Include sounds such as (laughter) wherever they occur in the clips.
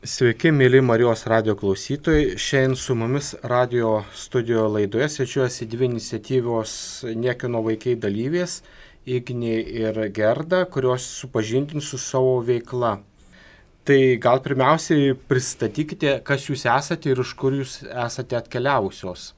Sveiki, mėly Marijos radio klausytojai. Šiandien su mumis radio studio laidoje svečiuosi dvi iniciatyvos Niekino vaikai dalyvės - Ignė ir Gerda, kurios supažindins su savo veikla. Tai gal pirmiausiai pristatykite, kas jūs esate ir iš kur jūs esate atkeliavusios.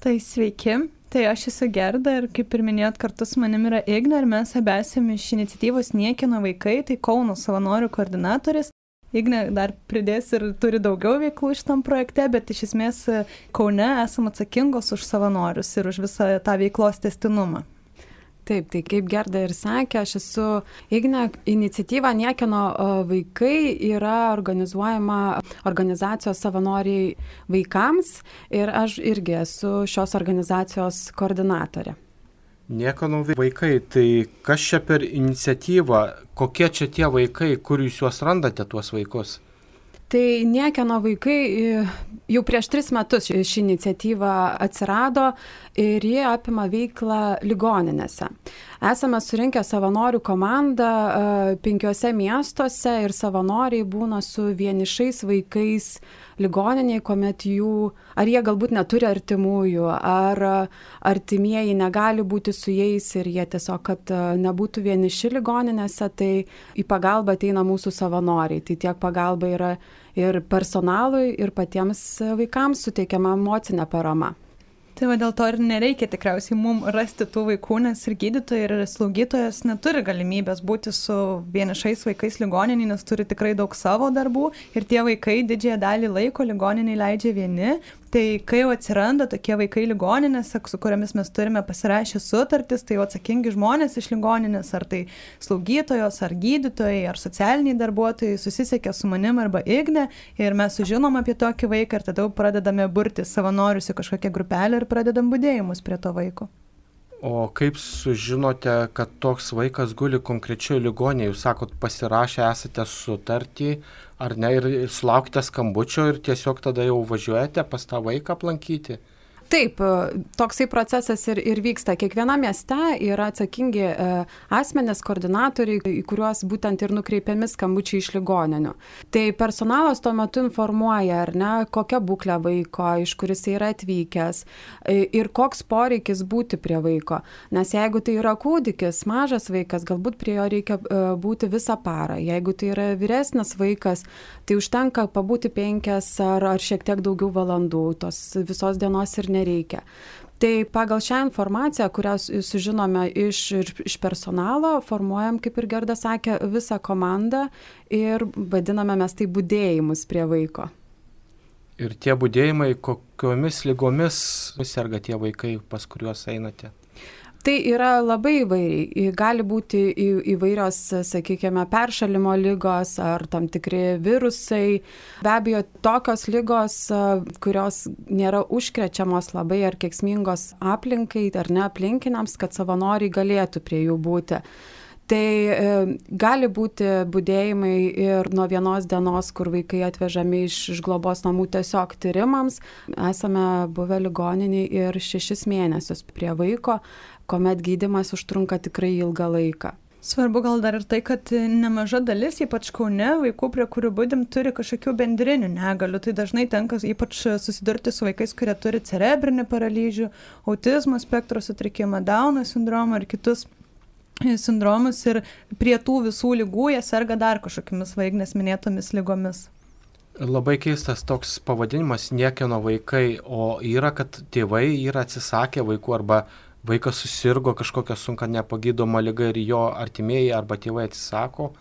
Tai sveiki, tai aš esu Gerda ir kaip ir minėjot, kartu su manim yra Ignė ir mes abi esame iš iniciatyvos Niekino vaikai, tai Kauno savanorių koordinatorės Igne dar pridės ir turi daugiau veiklų šitam projekte, bet iš esmės Kaune esame atsakingos už savanorius ir už visą tą veiklos testinumą. Taip, tai kaip Gerda ir sakė, aš esu Igne, iniciatyva Niekino vaikai yra organizuojama organizacijos savanoriai vaikams ir aš irgi esu šios organizacijos koordinatorė. Niekanų vaikai, tai kas čia per iniciatyvą, kokie čia tie vaikai, kur jūs juos randate, tuos vaikus? Tai niekieno vaikai jau prieš tris metus ši iniciatyva atsirado ir jie apima veiklą ligoninėse. Esame surinkę savanorių komandą penkiose miestuose ir savanoriai būna su vienišais vaikais ligoniniai, kuomet jų, ar jie galbūt neturi artimųjų, ar artimieji negali būti su jais ir jie tiesiog, kad nebūtų vieniši ligoninėse, tai į pagalbą ateina mūsų savanoriai. Tai tiek pagalba yra ir personalui, ir patiems vaikams suteikiama emocinė parama. Tai va dėl to ir nereikia tikriausiai mums rasti tų vaikų, nes ir gydytojai, ir slaugytojas neturi galimybės būti su vienišais vaikais ligoninėje, nes turi tikrai daug savo darbų. Ir tie vaikai didžiąją dalį laiko ligoninėje leidžia vieni, Tai kai jau atsiranda tokie vaikai ligoninėse, su kuriamis mes turime pasirašę sutartis, tai jau atsakingi žmonės iš ligoninės, ar tai slaugytojos, ar gydytojai, ar socialiniai darbuotojai susisiekia su manim arba Igne ir mes sužinom apie tokį vaiką ir tada jau pradedame burti savanorius į kažkokią grupelę ir pradedam būdėjimus prie to vaiko. O kaip sužinote, kad toks vaikas guli konkrečioje ligonėje, jūs sakot, pasirašę esate sutartį, ar ne, ir, sulaukite skambučio ir tiesiog tada jau važiuojate pas tą vaiką aplankyti? Taip, e, toksai procesas ir, ir vyksta. Kiekviena mieste yra atsakingi e, asmenės koordinatoriai, į kuriuos būtent ir nukreipiami skambučiai iš ligoninių. Tai personalas tuo metu informuoja, ar ne, kokia būklė vaiko, iš kuris yra atvykęs e, ir koks poreikis būti prie vaiko. Nes jeigu tai yra kūdikis, mažas vaikas, galbūt prie jo reikia būti visą parą. Jeigu tai yra vyresnis vaikas, tai užtenka pabūti penkias ar, ar šiek tiek daugiau valandų. Tos visos dienos ir ne nereikia. Tai pagal šią informaciją, kurią sužinome iš, iš personalo, formuojam, kaip ir Gerda sakė, visą komandą ir vadiname mes tai būdėjimus prie vaiko. Ir tie būdėjimai, kokiomis lygomis serga tie vaikai, pas kuriuos einate? Tai yra labai įvairiai. Gali būti įvairios, sakykime, peršalimo lygos ar tam tikri virusai. Be abejo, tokios lygos, kurios nėra užkrečiamos labai ar keksmingos aplinkai ar ne aplinkiniams, kad savanoriai galėtų prie jų būti. Tai e, gali būti būdėjimai ir nuo vienos dienos, kur vaikai atvežami iš, iš globos namų tiesiog tyrimams. Esame buvę ligoniniai ir šešis mėnesius prie vaiko, kuomet gydimas užtrunka tikrai ilgą laiką. Svarbu gal dar ir tai, kad nemaža dalis, ypač kaune, vaikų, prie kurių būdim, turi kažkokių bendrinių negalių. Tai dažnai tenka ypač susidurti su vaikais, kurie turi cerebrinį paralyžių, autizmo spektro sutrikimą, Dauno sindromą ir kitus sindromus. Ir prie tų visų lygų jie serga dar kažkokiamis vaignės minėtomis lygomis. Labai keistas toks pavadinimas niekieno vaikai, o yra, kad tėvai yra atsisakę vaikų arba vaikas susirgo kažkokia sunka nepagydoma lyga ir jo artimieji arba tėvai atsisako.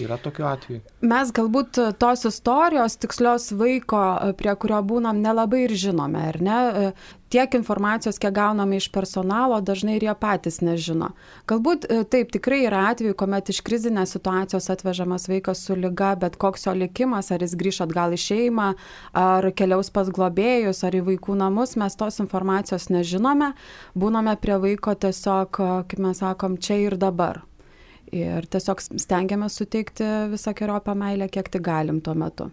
Yra tokiu atveju. Mes galbūt tos istorijos tikslios vaiko, prie kurio būnam, nelabai ir žinome, ar ne? tiek informacijos, kiek gauname iš personalo, dažnai ir jie patys nežino. Galbūt e, taip, tikrai yra atveju, kuomet iš krizinės situacijos atvežamas vaikas su lyga, bet koks jo likimas, ar jis grįž atgal į šeimą, ar keliaus pas globėjus, ar į vaikų namus, mes tos informacijos nežinome, būname prie vaiko tiesiog, kaip mes sakom, čia ir dabar. Ir tiesiog stengiamės suteikti visą keriopą meilę, kiek tik galim tuo metu.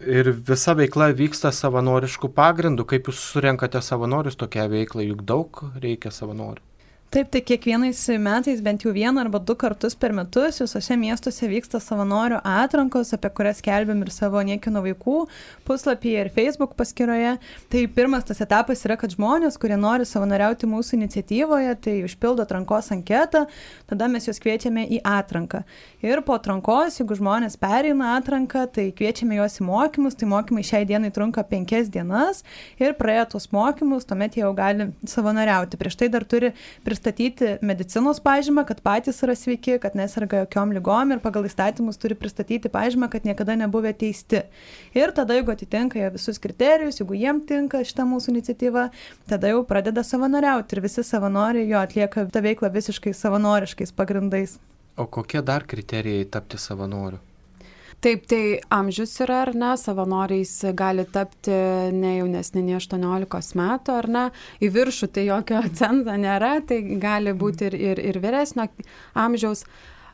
Ir visa veikla vyksta savanoriškų pagrindų. Kaip jūs surenkate savanorius tokia veikla, juk daug reikia savanorių. Taip, tai kiekvienais metais bent jau vieną arba du kartus per metus visose miestuose vyksta savanorių atrankos, apie kurias kelbėm ir savo niekino vaikų puslapyje ir Facebook paskyroje. Tai pirmas tas etapas yra, kad žmonės, kurie nori savanoriauti mūsų iniciatyvoje, tai užpildo atrankos anketą, tada mes juos kviečiame į atranką. Ir po atrankos, jeigu žmonės pereina atranką, tai kviečiame juos į mokymus, tai mokymai šiai dienai trunka penkias dienas ir praėję tuos mokymus, tuomet jie jau gali savanoriauti. Prieš tai dar turi pristatyti pristatyti medicinos pažymą, kad patys yra sveiki, kad neserga jokiom lygom ir pagal įstatymus turi pristatyti pažymą, kad niekada nebuvę teisti. Ir tada, jeigu atitinka jie visus kriterijus, jeigu jiem tinka šitą mūsų iniciatyvą, tada jau pradeda savanoriauti ir visi savanoriai jo atlieka tą veiklą visiškai savanoriškais pagrindais. O kokie dar kriterijai tapti savanoriu? Taip, tai amžius yra, ar ne, savanoriais gali tapti ne jaunesni nei 18 metų, ar ne, į viršų tai jokio cento nėra, tai gali būti ir, ir, ir vyresnio amžiaus.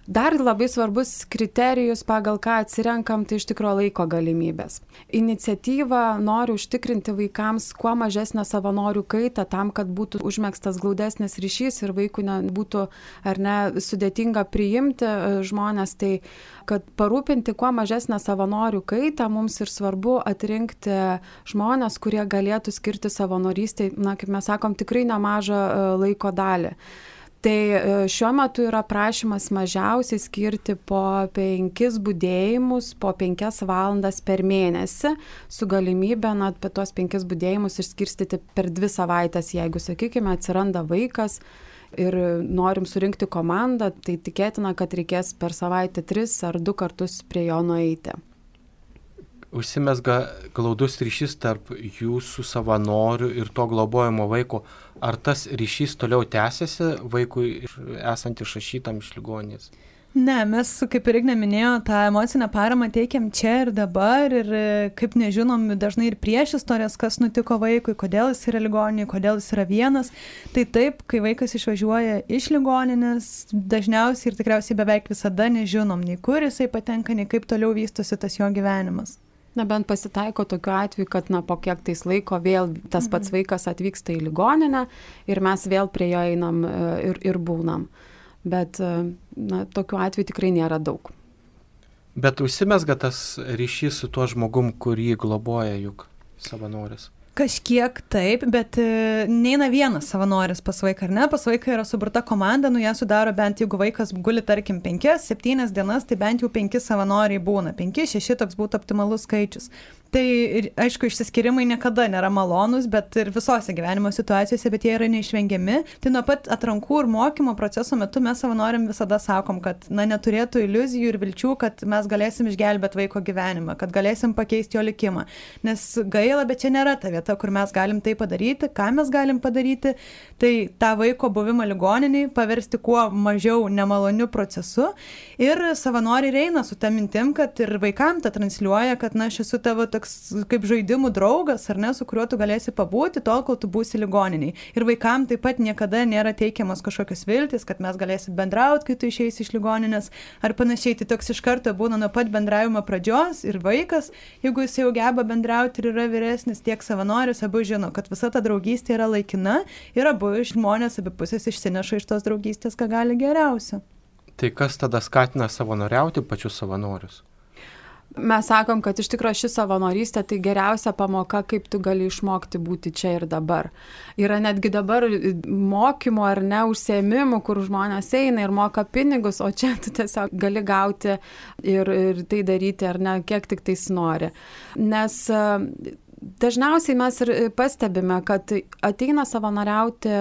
Dar labai svarbus kriterijus, pagal ką atsirenkam, tai iš tikrųjų laiko galimybės. Iniciatyva nori užtikrinti vaikams kuo mažesnę savanorių kaitą tam, kad būtų užmėgstas glaudesnis ryšys ir vaikų nebūtų ar ne sudėtinga priimti e, žmonės. Tai kad parūpinti kuo mažesnę savanorių kaitą, mums ir svarbu atrinkti žmonės, kurie galėtų skirti savanorystėj, na, kaip mes sakom, tikrai nemažą e, laiko dalį. Tai e, šiuo metu yra prašymas mažiausiai skirti po penkis būdėjimus, po penkias valandas per mėnesį, su galimybė, na, apie tuos penkis būdėjimus išskirstyti per dvi savaitės, jeigu, sakykime, atsiranda vaikas ir norim surinkti komandą, tai tikėtina, kad reikės per savaitę tris ar du kartus prie jo nueiti užsimesga glaudus ryšys tarp jūsų savanorių ir to globojimo vaiko. Ar tas ryšys toliau tęsiasi vaikui esant išrašytam iš ligonės? Ne, mes, kaip ir Ignė minėjo, tą emocinę paramą teikiam čia ir dabar ir kaip nežinom dažnai ir prieš istorijas, kas nutiko vaikui, kodėl jis yra ligoninėje, kodėl jis yra vienas. Tai taip, kai vaikas išvažiuoja iš ligoninės, dažniausiai ir tikriausiai beveik visada nežinom, nei kur jisai patenka, nei kaip toliau vystosi tas jo gyvenimas. Nebent pasitaiko tokiu atveju, kad na, po kiek tais laiko vėl tas pats mhm. vaikas atvyksta į ligoninę ir mes vėl prie jo einam e, ir, ir būnam. Bet e, na, tokiu atveju tikrai nėra daug. Bet užsimesga tas ryšys su tuo žmogum, kurį globoja juk savanoris. Kažkiek taip, bet e, neina vienas savanoris pas vaiką, ar ne? Pas vaiką yra suburta komanda, nu ją sudaro bent jeigu vaikas guli, tarkim, 5-7 dienas, tai bent jau 5 savanoriai būna. 5-6 toks būtų optimalus skaičius. Tai ir, aišku, išsiskirimai niekada nėra malonūs, bet ir visose gyvenimo situacijose, bet jie yra neišvengiami. Tai nuo pat atrankų ir mokymo proceso metu mes savanoriam visada sakom, kad na, neturėtų iliuzijų ir vilčių, kad mes galėsim išgelbėti vaiko gyvenimą, kad galėsim pakeisti jo likimą. Nes gaila, bet čia nėra ta vieta, kur mes galim tai padaryti, ką mes galim padaryti. Tai tą vaiko buvimą ligoniniai paversti kuo mažiau nemaloniu procesu. Ir savanoriai eina su tą mintim, kad ir vaikam tą transliuoja, kad na, aš esu tavo toks kaip žaidimų draugas, ar ne, su kuriuo tu galėsi pabūti tol, kol tu būsi ligoniniai. Ir vaikam taip pat niekada nėra teikiamas kažkokios viltis, kad mes galėsim bendrauti, kai tu išeisi iš ligoninės ar panašiai. Tai toks iš karto būna nuo pat bendravimo pradžios ir vaikas, jeigu jis jau geba bendrauti ir yra vyresnis, tiek savanorius, abu žino, kad visa ta draugystė yra laikina ir abu žmonės abipusės išsineša iš tos draugystės, ką gali geriausio. Tai kas tada skatina savanoriauti pačius savanorius? Mes sakom, kad iš tikrųjų ši savanorystė tai geriausia pamoka, kaip tu gali išmokti būti čia ir dabar. Yra netgi dabar mokymo ar ne užsiemimų, kur žmonės eina ir moka pinigus, o čia tu tiesiog gali gauti ir, ir tai daryti ar ne, kiek tik tais nori. Nes dažniausiai mes ir pastebime, kad ateina savanoriauti e,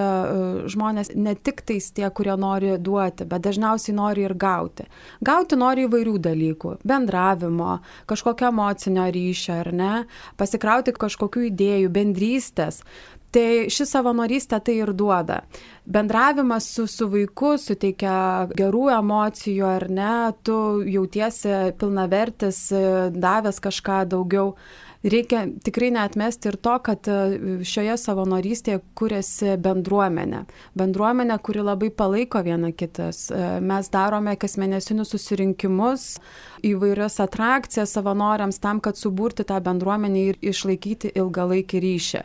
žmonės ne tik tais tie, kurie nori duoti, bet dažniausiai nori ir gauti. Gauti nori įvairių dalykų - bendravimo, kažkokio emocinio ryšio ar ne, pasikrauti kažkokių idėjų, bendrystės. Tai ši savanorystė tai ir duoda. Bendravimas su, su vaiku suteikia gerų emocijų ar ne, tu jautiesi pilnavertis, davęs kažką daugiau reikia tikrai neatmesti ir to, kad e, šioje savanorystėje kuriasi bendruomenė. Bendruomenė, kuri labai palaiko viena kitas. E, mes darome kasmėnesinius susirinkimus, įvairias atrakcijas savanoriams tam, kad suburti tą bendruomenę ir išlaikyti ilgalaikį ryšį.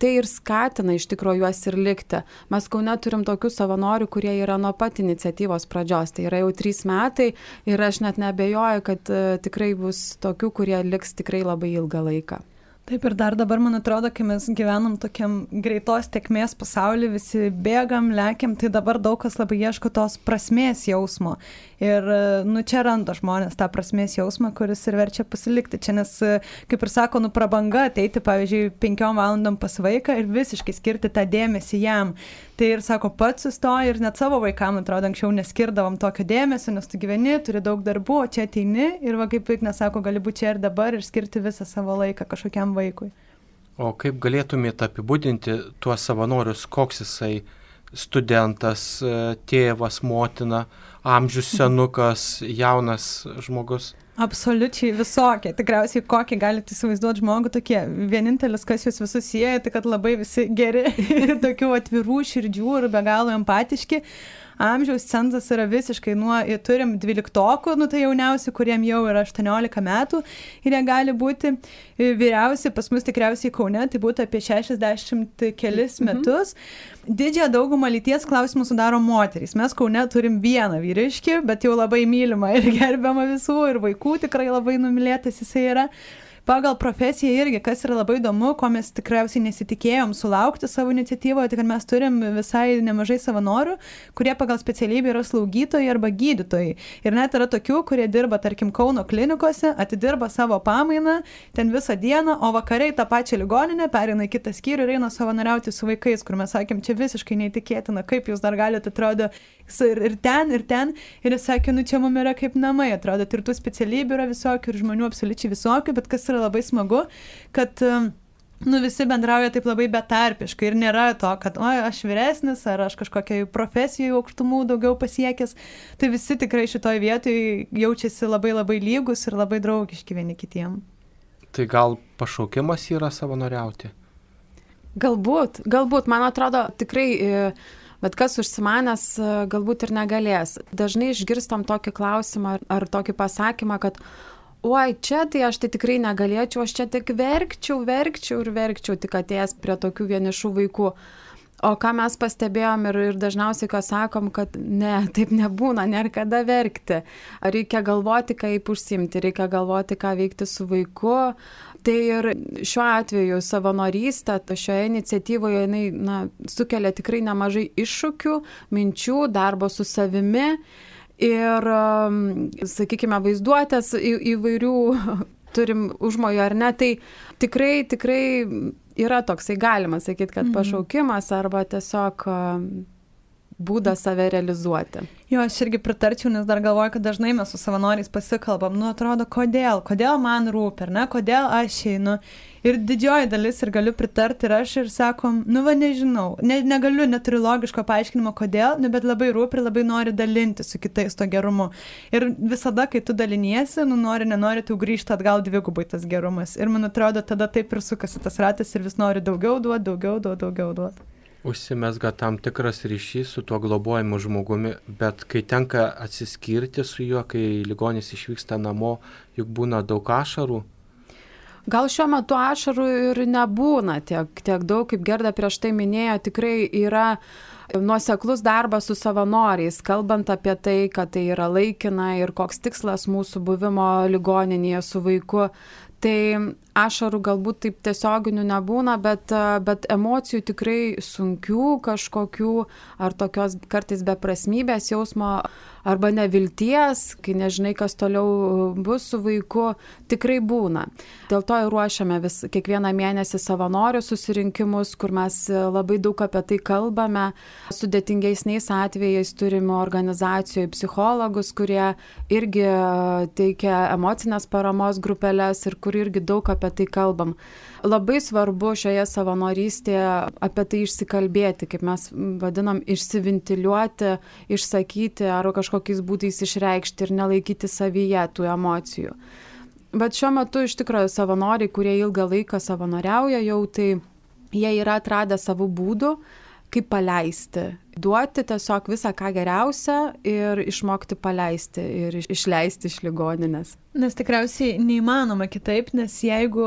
Tai ir skatina iš tikrųjų juos ir likti. Mes kaune turim tokių savanorių, kurie yra nuo pat iniciatyvos pradžios. Tai yra jau trys metai ir aš net nebejoju, kad uh, tikrai bus tokių, kurie liks tikrai labai ilgą laiką. Taip ir dar dabar, man atrodo, kai mes gyvenam tokiam greitos tekmės pasaulyje, visi bėgam, lekiam, tai dabar daug kas labai ieško tos prasmės jausmo. Ir, nu, čia randa žmonės tą prasmės jausmą, kuris ir verčia pasilikti. Čia, nes, kaip ir sako, nu, prabanga ateiti, pavyzdžiui, penkiom valandom pas vaiką ir visiškai skirti tą dėmesį jam. Tai ir sako, pats sustoji ir net savo vaikam, atrodo, anksčiau neskirdavom tokio dėmesio, nes tu gyveni, turi daug darbų, o čia ateini ir, va, kaip Ignas sako, gali būti čia ir dabar ir skirti visą savo laiką kažkokiam vaikui. O kaip galėtumėte apibūdinti tuos savanorius, koks jisai studentas, tėvas, motina, amžius (laughs) senukas, jaunas žmogus? Absoliučiai visokie. Tikriausiai kokį galite įsivaizduoti žmogų tokie. Vienintelis, kas jūs visus sieja, tai kad labai visi geri, (laughs) tokių atvirų širdžių ir be galo empatiški amžiaus cenzas yra visiškai nuo, turim 12, nu tai jauniausi, kuriem jau yra 18 metų ir jie gali būti vyriausi, pas mus tikriausiai Kaune, tai būtų apie 60 kelis mhm. metus. Didžiąją daugumą lyties klausimų sudaro moterys. Mes Kaune turim vieną vyriškį, bet jau labai mylimą ir (laughs) gerbiamą visų ir vaikų tikrai labai numylėtas jisai yra pagal profesiją irgi, kas yra labai įdomu, ko mes tikriausiai nesitikėjom sulaukti savo iniciatyvoje, tai kad mes turim visai nemažai savanorių, kurie pagal specialybę yra slaugytojai arba gydytojai. Ir net yra tokių, kurie dirba, tarkim, Kauno klinikose, atidirba savo pamainą ten visą dieną, o vakariai tą pačią ligoninę perina į kitą skyrių ir eina savanoriauti su vaikais, kur mes sakėm, čia visiškai neįtikėtina, kaip jūs dar galite atrodo ir, ir ten, ir ten. Ir jis sakė, nu čia mums yra kaip namai, atrodo, ir tų specialybių yra visokių, ir žmonių absoliučiai visokių, bet kas yra labai smagu, kad um, nu, visi bendrauja taip labai betarpiškai ir nėra to, kad, oi, aš vyresnis ar aš kažkokiai profesijai aukštumų daugiau pasiekęs. Tai visi tikrai šitoj vietoj jaučiasi labai labai lygus ir labai draugiški vieni kitiem. Tai gal pašaukimas yra savanoriauti? Galbūt, galbūt, man atrodo, tikrai e, bet kas užsimanęs e, galbūt ir negalės. Dažnai išgirstam tokį klausimą ar tokį pasakymą, kad oi, čia tai aš tai tikrai negalėčiau, aš čia tik verkčiau, verkčiau ir verkčiau, tik atėjęs prie tokių vienišų vaikų. O ką mes pastebėjom ir, ir dažniausiai, ką sakom, kad ne, taip nebūna, nėra kada verkti. Reikia galvoti, kaip užsimti, reikia galvoti, ką veikti su vaiku, Tai ir šiuo atveju savanorystė, šioje iniciatyvoje jinai na, sukelia tikrai nemažai iššūkių, minčių, darbo su savimi ir, um, sakykime, vaizduotės į, įvairių (laughs) turim užmojo ar ne, tai tikrai, tikrai yra toksai, galima sakyti, kad mhm. pašaukimas arba tiesiog būdas save realizuoti. Jo, aš irgi pritarčiau, nes dar galvoju, kad dažnai mes su savanoriais pasikalbam, nu atrodo, kodėl, kodėl man rūpi, ar ne, kodėl aš einu. Ir didžioji dalis ir galiu pritarti ir aš ir sakom, nu va nežinau, ne, negaliu, neturiu logiško paaiškinimo, kodėl, nu, bet labai rūpi ir labai nori dalinti su kitais to gerumu. Ir visada, kai tu daliniesi, nu nori, nenori, tu grįžti atgal dvigubai tas gerumas. Ir man atrodo, tada taip ir sukasi tas ratas ir vis nori daugiau duoti, daugiau duoti, daugiau duoti užsimesga tam tikras ryšys su tuo globojimu žmogumi, bet kai tenka atsiskirti su juo, kai ligonis išvyksta namo, juk būna daug ašarų. Gal šiuo metu ašarų ir nebūna tiek, tiek daug, kaip Gerda prieš tai minėjo, tikrai yra nuoseklus darbas su savanoriais, kalbant apie tai, kad tai yra laikina ir koks tikslas mūsų buvimo ligoninėje su vaiku. Tai ašarų galbūt taip tiesioginių nebūna, bet, bet emocijų tikrai sunkių kažkokių ar tokios kartais beprasmybės jausmo arba nevilties, kai nežinai, kas toliau bus su vaiku, tikrai būna. Dėl to ir ruošiame vis kiekvieną mėnesį savanorių susirinkimus, kur mes labai daug apie tai kalbame. Sudėtingesniais atvejais turime organizacijoje psichologus, kurie irgi teikia emocinės paramos grupelės ir kur irgi daug apie tai kalbam labai svarbu šioje savanorystėje apie tai išsikalbėti, kaip mes vadinam, išsiventiliuoti, išsakyti ar kažkokiais būdais išreikšti ir nelaikyti savyje tų emocijų. Bet šiuo metu iš tikrųjų savanoriai, kurie ilgą laiką savanoriauja jau, tai jie yra atradę savų būdų, kaip paleisti duoti tiesiog visą ką geriausia ir išmokti paleisti ir išleisti iš ligoninės. Nes tikriausiai neįmanoma kitaip, nes jeigu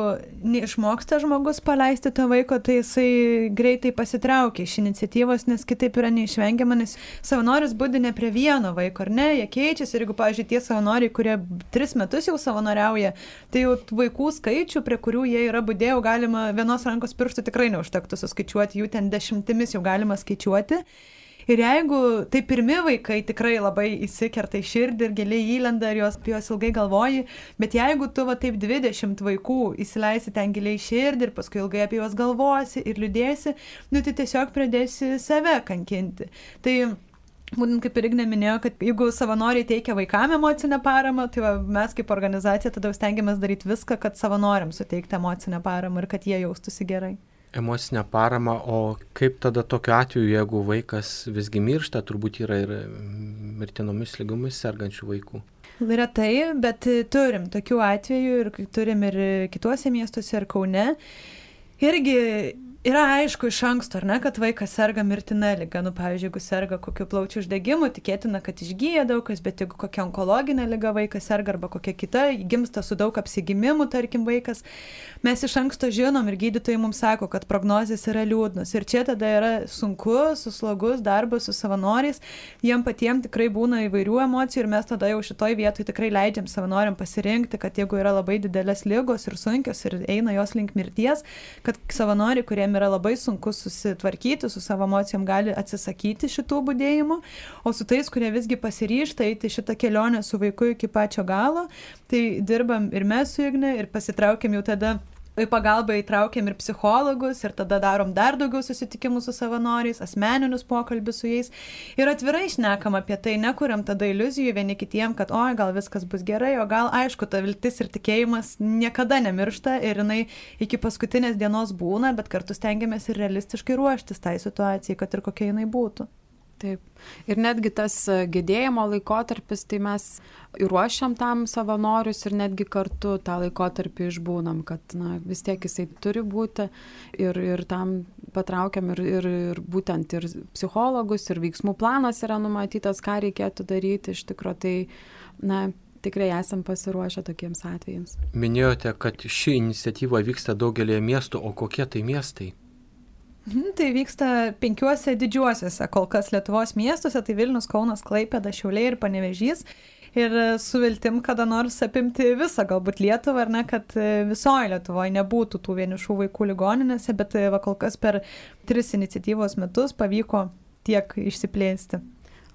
neišmoksta žmogus paleisti to vaiko, tai jisai greitai pasitraukia iš iniciatyvos, nes kitaip yra neišvengiama, nes savanoris būdi ne prie vieno vaiko, ar ne, jie keičiasi ir jeigu, pavyzdžiui, tie savanoriai, kurie tris metus jau savanoriauja, tai jau vaikų skaičių, prie kurių jie yra būdėjau, galima vienos rankos pirštų tikrai neužtektų suskaičiuoti, jų ten dešimtimis jau galima skaičiuoti. Ir jeigu tai pirmi vaikai tikrai labai įsikerta į širdį ir giliai įlenda ir jos, jos ilgai galvoji, bet jeigu tu va taip 20 vaikų įsileisi ten giliai į širdį ir paskui ilgai apie juos galvosi ir liūdėsi, nu tai tiesiog pradėsi save kankinti. Tai Būtent kaip ir Ignė minėjo, kad jeigu savanoriai teikia vaikam emocinę paramą, tai va, mes kaip organizacija tada stengiamės daryti viską, kad savanoriams suteikti emocinę paramą ir kad jie jaustųsi gerai emocinę paramą, o kaip tada tokiu atveju, jeigu vaikas visgi miršta, turbūt yra ir mirtinomis lygomis sergančių vaikų? Retai, bet turim tokių atvejų ir turim ir kituose miestuose, ir Kaune. Irgi yra aišku iš anksto, ar ne, kad vaikas serga mirtina lyga. Nu, pavyzdžiui, jeigu serga kokiu plaučių uždegimu, tikėtina, kad išgyja daug kas, bet jeigu kokia onkologinė lyga vaikas serga arba kokia kita, gimsta su daug apsigimimų, tarkim, vaikas, mes iš anksto žinom ir gydytojai mums sako, kad prognozijas yra liūdnos. Ir čia tada yra sunku, suslogus darbas su savanoriais, jiem patiems tikrai būna įvairių emocijų ir mes tada jau šitoj vietoj tikrai leidžiam savanoriam pasirinkti, kad jeigu yra labai didelės lygos ir sunkios ir eina jos link mirties, kad savanoriai, kuriem yra labai sunku susitvarkyti su savo emocijom, gali atsisakyti šitų būdėjimų, o su tais, kurie visgi pasiryšta eiti šitą kelionę su vaiku iki pačio galo, tai dirbam ir mes su Igne ir pasitraukiam jau tada į pagalbą įtraukiam ir psichologus ir tada darom dar daugiau susitikimų su savanoriais, asmeninius pokalbius su jais ir atvirai išnekam apie tai, nekuriam tada iliuzijų vieni kitiem, kad oi, gal viskas bus gerai, o gal aišku, ta viltis ir tikėjimas niekada nemiršta ir jinai iki paskutinės dienos būna, bet kartu stengiamės ir realistiškai ruoštis tai situacijai, kad ir kokia jinai būtų. Taip. Ir netgi tas gedėjimo laikotarpis, tai mes ruošiam tam savanorius ir netgi kartu tą laikotarpį išbūnam, kad na, vis tiek jisai turi būti ir, ir tam patraukiam ir, ir, ir būtent ir psichologus, ir veiksmų planas yra numatytas, ką reikėtų daryti iš tikrųjų. Tai, na, tikrai esam pasiruošę tokiems atvejams. Minėjote, kad ši iniciatyva vyksta daugelėje miestų, o kokie tai miestai? Mhm, tai vyksta penkiuose didžiuosiuose kol kas Lietuvos miestuose, tai Vilnius, Kaunas, Klaipėda, Šiauliai ir Panevežys. Ir su viltim kada nors apimti visą galbūt Lietuvą, ar ne, kad visoje Lietuvoje nebūtų tų vienišų vaikų ligoninėse, bet va kol kas per tris iniciatyvos metus pavyko tiek išsiplėsti.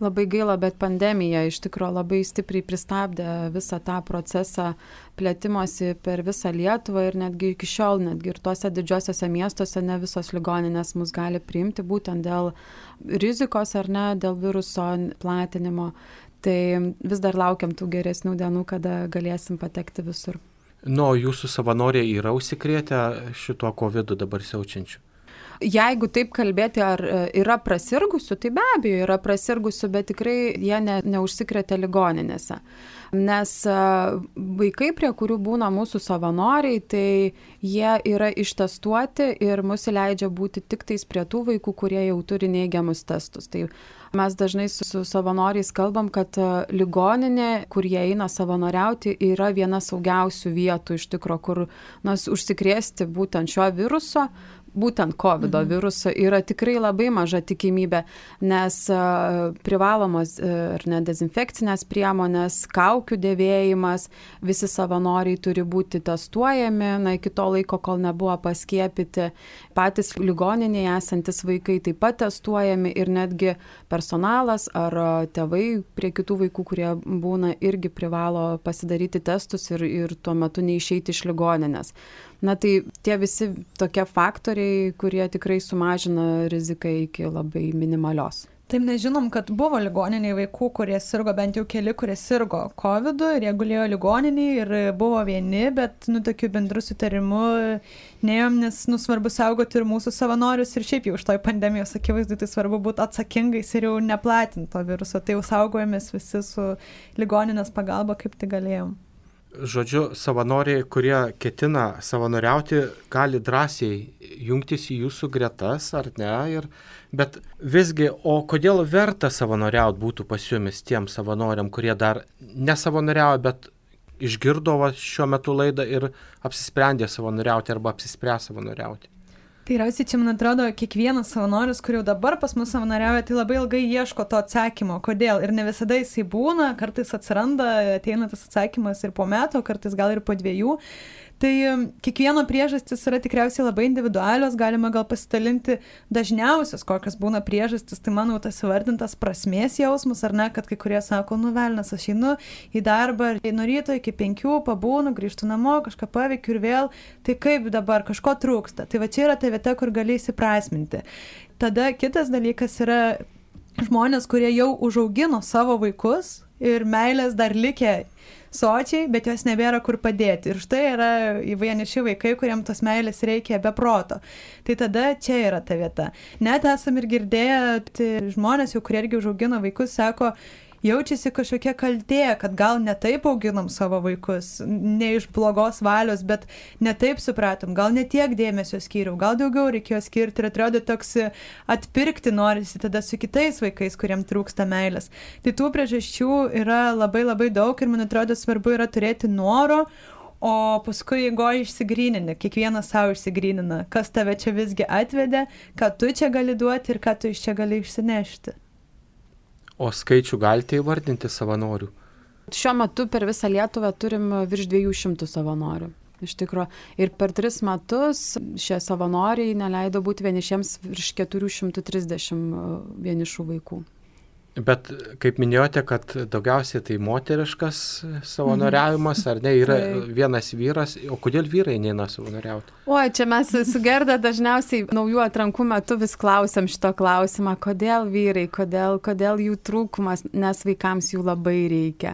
Labai gaila, bet pandemija iš tikrųjų labai stipriai pristabdė visą tą procesą plėtimosi per visą Lietuvą ir netgi iki šiol, netgi ir tuose didžiosiuose miestuose ne visos ligoninės mus gali priimti būtent dėl rizikos ar ne, dėl viruso platinimo. Tai vis dar laukiam tų geresnių dienų, kada galėsim patekti visur. Nu, jūsų savanoriai yra užsikrėtę šituo COVID dabar siaučiančiu? Jeigu taip kalbėti, ar e, yra prasirgusių, tai be abejo yra prasirgusių, bet tikrai jie ne, neužsikrėtė ligoninėse. Nes e, vaikai, prie kurių būna mūsų savanoriai, tai jie yra ištestuoti ir mus įleidžia būti tik tais prie tų vaikų, kurie jau turi neigiamus testus. Tai mes dažnai su, su savanoriais kalbam, kad e, ligoninė, kur jie eina savanoriauti, yra viena saugiausių vietų iš tikro, kur nas užsikrėsti būtent šio viruso būtent COVID mhm. viruso yra tikrai labai maža tikimybė, nes privalomos e, ar ne dezinfekcinės priemonės, kaukių dėvėjimas, visi savanoriai turi būti testuojami, na iki to laiko, kol nebuvo paskiepyti, patys ligoninėje esantis vaikai taip pat testuojami ir netgi personalas ar tėvai prie kitų vaikų, kurie būna, irgi privalo pasidaryti testus ir, ir tuo metu neišeiti iš ligoninės. Na tai tie visi tokie faktoriai, kurie tikrai sumažina riziką iki labai minimalios. Taip nežinom, kad buvo ligoniniai vaikų, kurie sirgo, bent jau keli, kurie sirgo COVID ir jie gulėjo ligoniniai ir buvo vieni, bet, nu, tokiu bendru sutarimu neėjom, nes, nu, svarbu saugoti ir mūsų savanorius ir šiaip jau už toj pandemijos akivaizdu, tai svarbu būti atsakingais ir jau neplatinti to viruso, tai jau saugojomės visi su ligoninės pagalba, kaip tai galėjom. Žodžiu, savanoriai, kurie ketina savanoriauti, gali drąsiai jungtis į jūsų gretas, ar ne? Ir, bet visgi, o kodėl verta savanoriauti būtų pas jumis tiem savanoriam, kurie dar nesavanoriavo, bet išgirdo šiuo metu laidą ir apsisprendė savanoriauti arba apsispręs savanoriauti? Tikriausiai čia, man atrodo, kiekvienas savanoris, kur jau dabar pas mus savanoriauja, tai labai ilgai ieško to atsakymo, kodėl. Ir ne visada jisai būna, kartais atsiranda, ateina tas atsakymas ir po metų, kartais gal ir po dviejų. Tai kiekvieno priežastis yra tikriausiai labai individualios, galima gal pasidalinti dažniausias, kokios būna priežastis, tai manau tas įvardintas prasmės jausmas, ar ne, kad kai kurie sako, nuvelnas, aš einu į darbą, nuo ryto iki penkių pabūnu, grįžtu namo, kažką paveikiu ir vėl, tai kaip dabar kažko trūksta. Tai va čia yra ta vieta, kur gali įsiprasminti. Tada kitas dalykas yra žmonės, kurie jau užaugino savo vaikus ir meilės dar likė sočiai, bet jos nebėra kur padėti. Ir štai yra įvainiši vaikai, kuriems tos meilės reikia be proto. Tai tada čia yra ta vieta. Net esam ir girdėję, tai žmonės jau, kurie irgi užaugino vaikus, sako, jaučiasi kažkokia kaltė, kad gal ne taip auginam savo vaikus, ne iš blogos valios, bet ne taip supratom, gal ne tiek dėmesio skyriau, gal daugiau reikėjo skirti ir atrodo toks atpirkti norisi tada su kitais vaikais, kuriems trūksta meilės. Tai tų priežasčių yra labai labai daug ir man atrodo svarbu yra turėti noro, O paskui, jeigu išsigrynini, kiekvienas savo išsigrynina, kas tave čia visgi atvedė, ką tu čia gali duoti ir ką tu iš čia gali išsinešti. O skaičių galite įvardinti savanorių? Šiuo metu per visą Lietuvą turim virš 200 savanorių. Iš tikrųjų. Ir per tris metus šie savanoriai neleido būti vienišiems virš 430 vienišų vaikų. Bet kaip minėjote, kad daugiausiai tai moteriškas savanoriavimas, ar ne, yra vienas vyras, o kodėl vyrai neina savanoriauti? O, čia mes su Gerda dažniausiai naujų atrankų metu vis klausiam šito klausimą, kodėl vyrai, kodėl, kodėl jų trūkumas, nes vaikams jų labai reikia.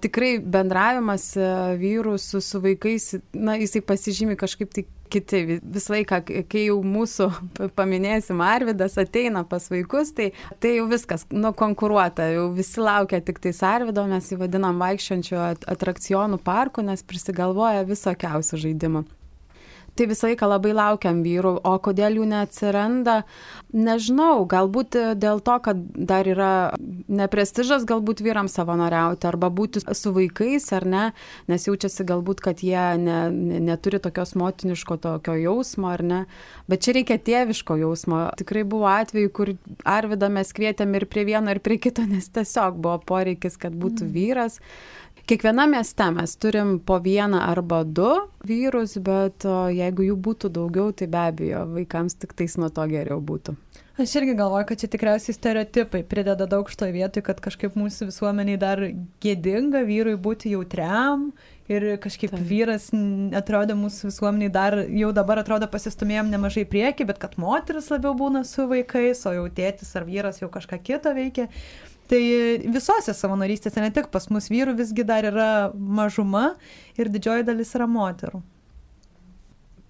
Tikrai bendravimas e, vyrų su, su vaikais, na, jisai pasižymi kažkaip tik kiti. Visą laiką, kai jau mūsų, (laughs) paminėsim, Arvidas ateina pas vaikus, tai, tai jau viskas nukonkuruota, jau visi laukia tik tais Arvido, mes jį vadinam vaikščiančių atrakcionų parku, nes prisigalvoja visokiausių žaidimų tai visą laiką labai laukiam vyrų, o kodėl jų neatsiranda, nežinau, galbūt dėl to, kad dar yra neprestižas galbūt vyrams savanoriauti arba būti su vaikais ar ne, nes jaučiasi galbūt, kad jie ne, ne, neturi tokios motiniško tokio jausmo ar ne, bet čia reikia tėviško jausmo. Tikrai buvo atveju, kur Arvidą mes kvietėm ir prie vieno, ir prie kito, nes tiesiog buvo poreikis, kad būtų mm. vyras. Kiekviename mieste mes turim po vieną arba du vyrus, bet jeigu jų būtų daugiau, tai be abejo, vaikams tik tais nuo to geriau būtų. Aš irgi galvoju, kad čia tikriausiai stereotipai prideda daug šitoje vietoje, kad kažkaip mūsų visuomeniai dar gėdinga vyrui būti jautriam ir kažkaip Taip. vyras atrodo mūsų visuomeniai dar jau dabar atrodo pasistumėjom nemažai prieki, bet kad moteris labiau būna su vaikais, o jau tėtis ar vyras jau kažką kito veikia. Tai visose savanorystėse, ne tik pas mus vyrų, visgi dar yra mažuma ir didžioji dalis yra moterų.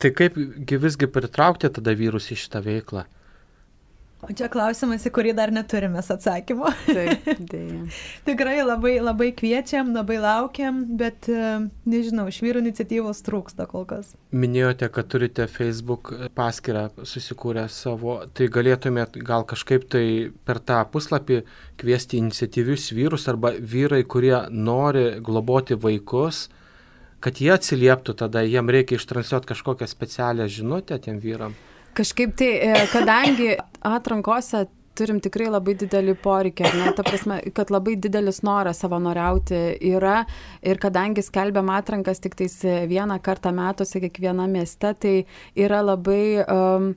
Tai kaipgi visgi pritraukti tada vyrus į šitą veiklą? O čia klausimas, į kurį dar neturime atsakymo. Taip, (laughs) dėja. Tikrai labai, labai kviečiam, labai laukiam, bet e, nežinau, iš vyrų iniciatyvos trūksta kol kas. Minėjote, kad turite Facebook paskyrą susikūrę savo, tai galėtumėt gal kažkaip tai per tą puslapį kviesti iniciatyvius vyrus arba vyrai, kurie nori globoti vaikus, kad jie atsilieptų tada, jiem reikia ištranšiuoti kažkokią specialią žinutę tiem vyram. Kažkaip tai, e, kadangi atrankose turim tikrai labai didelį poreikį, ne, ta prasme, kad labai didelis noras savanoriauti yra ir kadangi skelbiam atrankas tik tais vieną kartą metuose kiekviename mieste, tai yra labai um,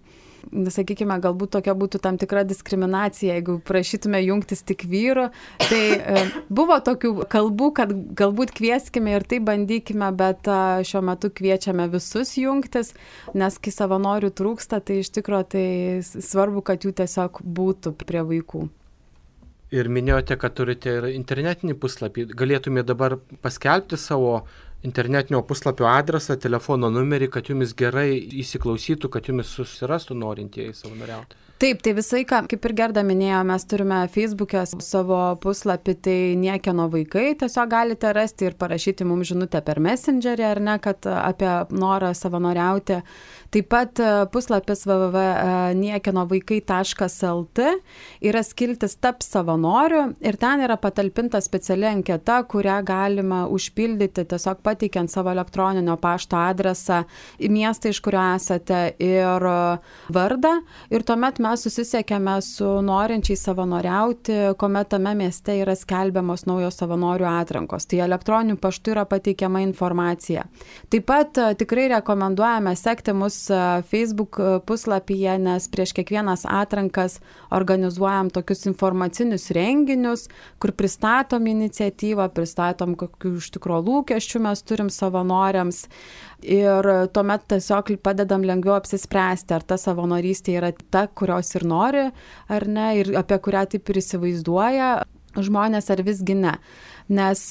sakykime, galbūt tokia būtų tam tikra diskriminacija, jeigu prašytume jungtis tik vyru. Tai e, buvo tokių kalbų, kad galbūt kvieskime ir tai bandykime, bet e, šiuo metu kviečiame visus jungtis, nes kai savanorių trūksta, tai iš tikrųjų tai svarbu, kad jų tiesiog būtų prie vaikų. Ir minėjote, kad turite ir internetinį puslapį. Galėtumėte dabar paskelbti savo internetinio puslapio adresą, telefono numerį, kad jumis gerai įsiklausytų, kad jumis susirastų norintieji savanoriauti. Taip, tai visai, ką, kaip ir Gerda minėjo, mes turime Facebook'e savo puslapį, tai niekieno vaikai, tiesiog galite rasti ir parašyti mums žinutę per Messengerį ar ne, kad apie norą savanoriauti. Taip pat e, puslapis www.niekinovaikai.lt yra skiltis tap savanoriu ir ten yra patalpinta speciali anketa, kurią galima užpildyti tiesiog pateikiant savo elektroninio pašto adresą miestą, iš kurio esate ir vardą. Ir tuomet mes susisiekėme su norinčiai savanoriauti, kuomet tame mieste yra skelbiamos naujos savanorių atrankos. Tai elektroniniu paštu yra pateikiama informacija. Taip pat e, tikrai rekomenduojame sekti mus Facebook puslapyje, nes prieš kiekvienas atrankas organizuojam tokius informacinius renginius, kur pristatom iniciatyvą, pristatom, kokių iš tikrųjų lūkesčių mes turim savanoriams. Ir tuomet tiesiog padedam lengviau apsispręsti, ar ta savanorystė yra ta, kurios ir nori, ar ne, ir apie kurią taip ir įsivaizduoja žmonės, ar visgi ne nes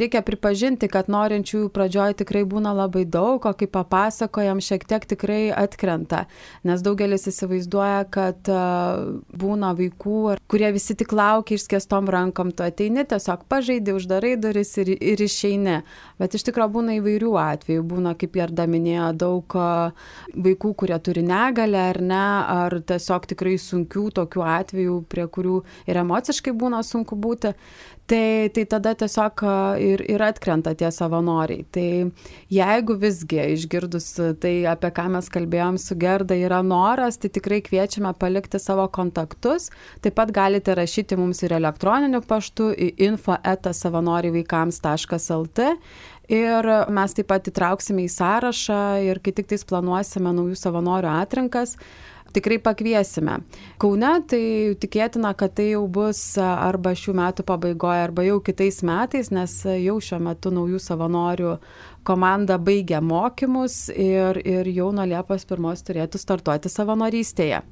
reikia pripažinti, kad norinčiųjų pradžioj tikrai būna labai daug, o kai papasakojam, šiek tiek tikrai atkrenta, nes daugelis įsivaizduoja, kad būna vaikų, kurie visi tik laukia išskėstom rankom, tu ateini, tiesiog pažaidži, uždarai duris ir, ir išeini. Bet iš tikrųjų būna įvairių atvejų, būna, kaip Jarda minėjo, daug vaikų, kurie turi negalę ar ne, ar tiesiog tikrai sunkių tokių atvejų, prie kurių ir emociškai būna sunku būti tai, tai tada tiesiog ir, ir atkrenta tie savanoriai. Tai jeigu visgi išgirdus tai, apie ką mes kalbėjom su Gerda, yra noras, tai tikrai kviečiame palikti savo kontaktus. Taip pat galite rašyti mums ir elektroniniu paštu į info.savanorivaikams.lt. Ir mes taip pat įtrauksime į sąrašą ir kai tik tais planuosime naujų savanorių atrankas, tikrai pakviesime. Kaune tai tikėtina, kad tai jau bus arba šių metų pabaigoje, arba jau kitais metais, nes jau šiuo metu naujų savanorių komanda baigia mokymus ir, ir jau nuo Liepos pirmos turėtų startuoti savanorystėje.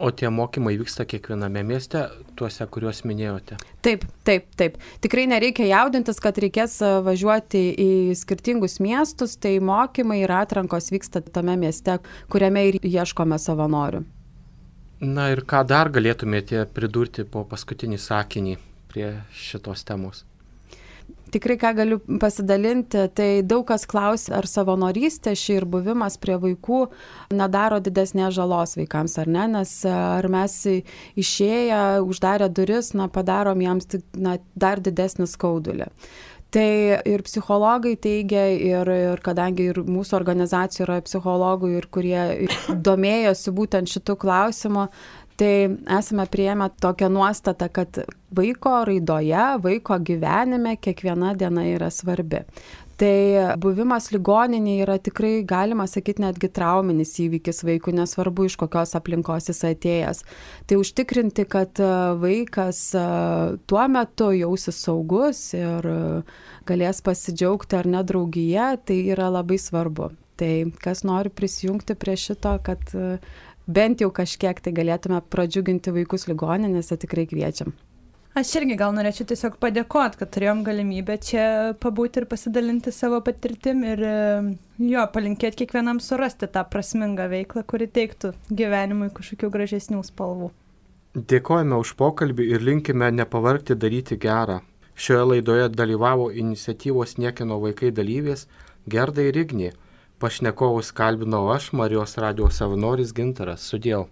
O tie mokymai vyksta kiekviename mieste, tuose, kuriuos minėjote? Taip, taip, taip. Tikrai nereikia jaudintis, kad reikės važiuoti į skirtingus miestus, tai mokymai ir atrankos vyksta tame mieste, kuriame ir ieškome savanorių. Na ir ką dar galėtumėte pridurti po paskutinį sakinį prie šitos temos? Tikrai ką galiu pasidalinti, tai daug kas klausia, ar savanorystė ši ir buvimas prie vaikų nedaro didesnės žalos vaikams, ar ne, nes ar mes išėję, uždarę duris, na, padarom jiems na, dar didesnį skaudulį. Tai ir psichologai teigia, ir, ir kadangi ir mūsų organizacijų yra psichologų, ir kurie domėjosi būtent šitų klausimų, tai esame prieėmę tokią nuostatą, kad vaiko raidoje, vaiko gyvenime kiekviena diena yra svarbi. Tai buvimas ligoninėje yra tikrai, galima sakyti, netgi trauminis įvykis vaikui, nesvarbu iš kokios aplinkos jis atėjęs. Tai užtikrinti, kad vaikas tuo metu jausis saugus ir galės pasidžiaugti ar nedraugyje, tai yra labai svarbu. Tai kas nori prisijungti prie šito, kad bent jau kažkiek tai galėtume pradžiuginti vaikus ligoninėse, tikrai kviečiam. Aš irgi gal norėčiau tiesiog padėkoti, kad turėjom galimybę čia pabūti ir pasidalinti savo patirtim ir jo, palinkėti kiekvienam surasti tą prasmingą veiklą, kuri teiktų gyvenimui kažkokių gražesnių spalvų. Dėkojame už pokalbį ir linkime nepavargti daryti gerą. Šioje laidoje dalyvavo iniciatyvos Niekino vaikai dalyvės Gerda ir Ignė. Pašnekovus kalbinau aš, Marijos radijos savanoris Gintaras. Sudėl.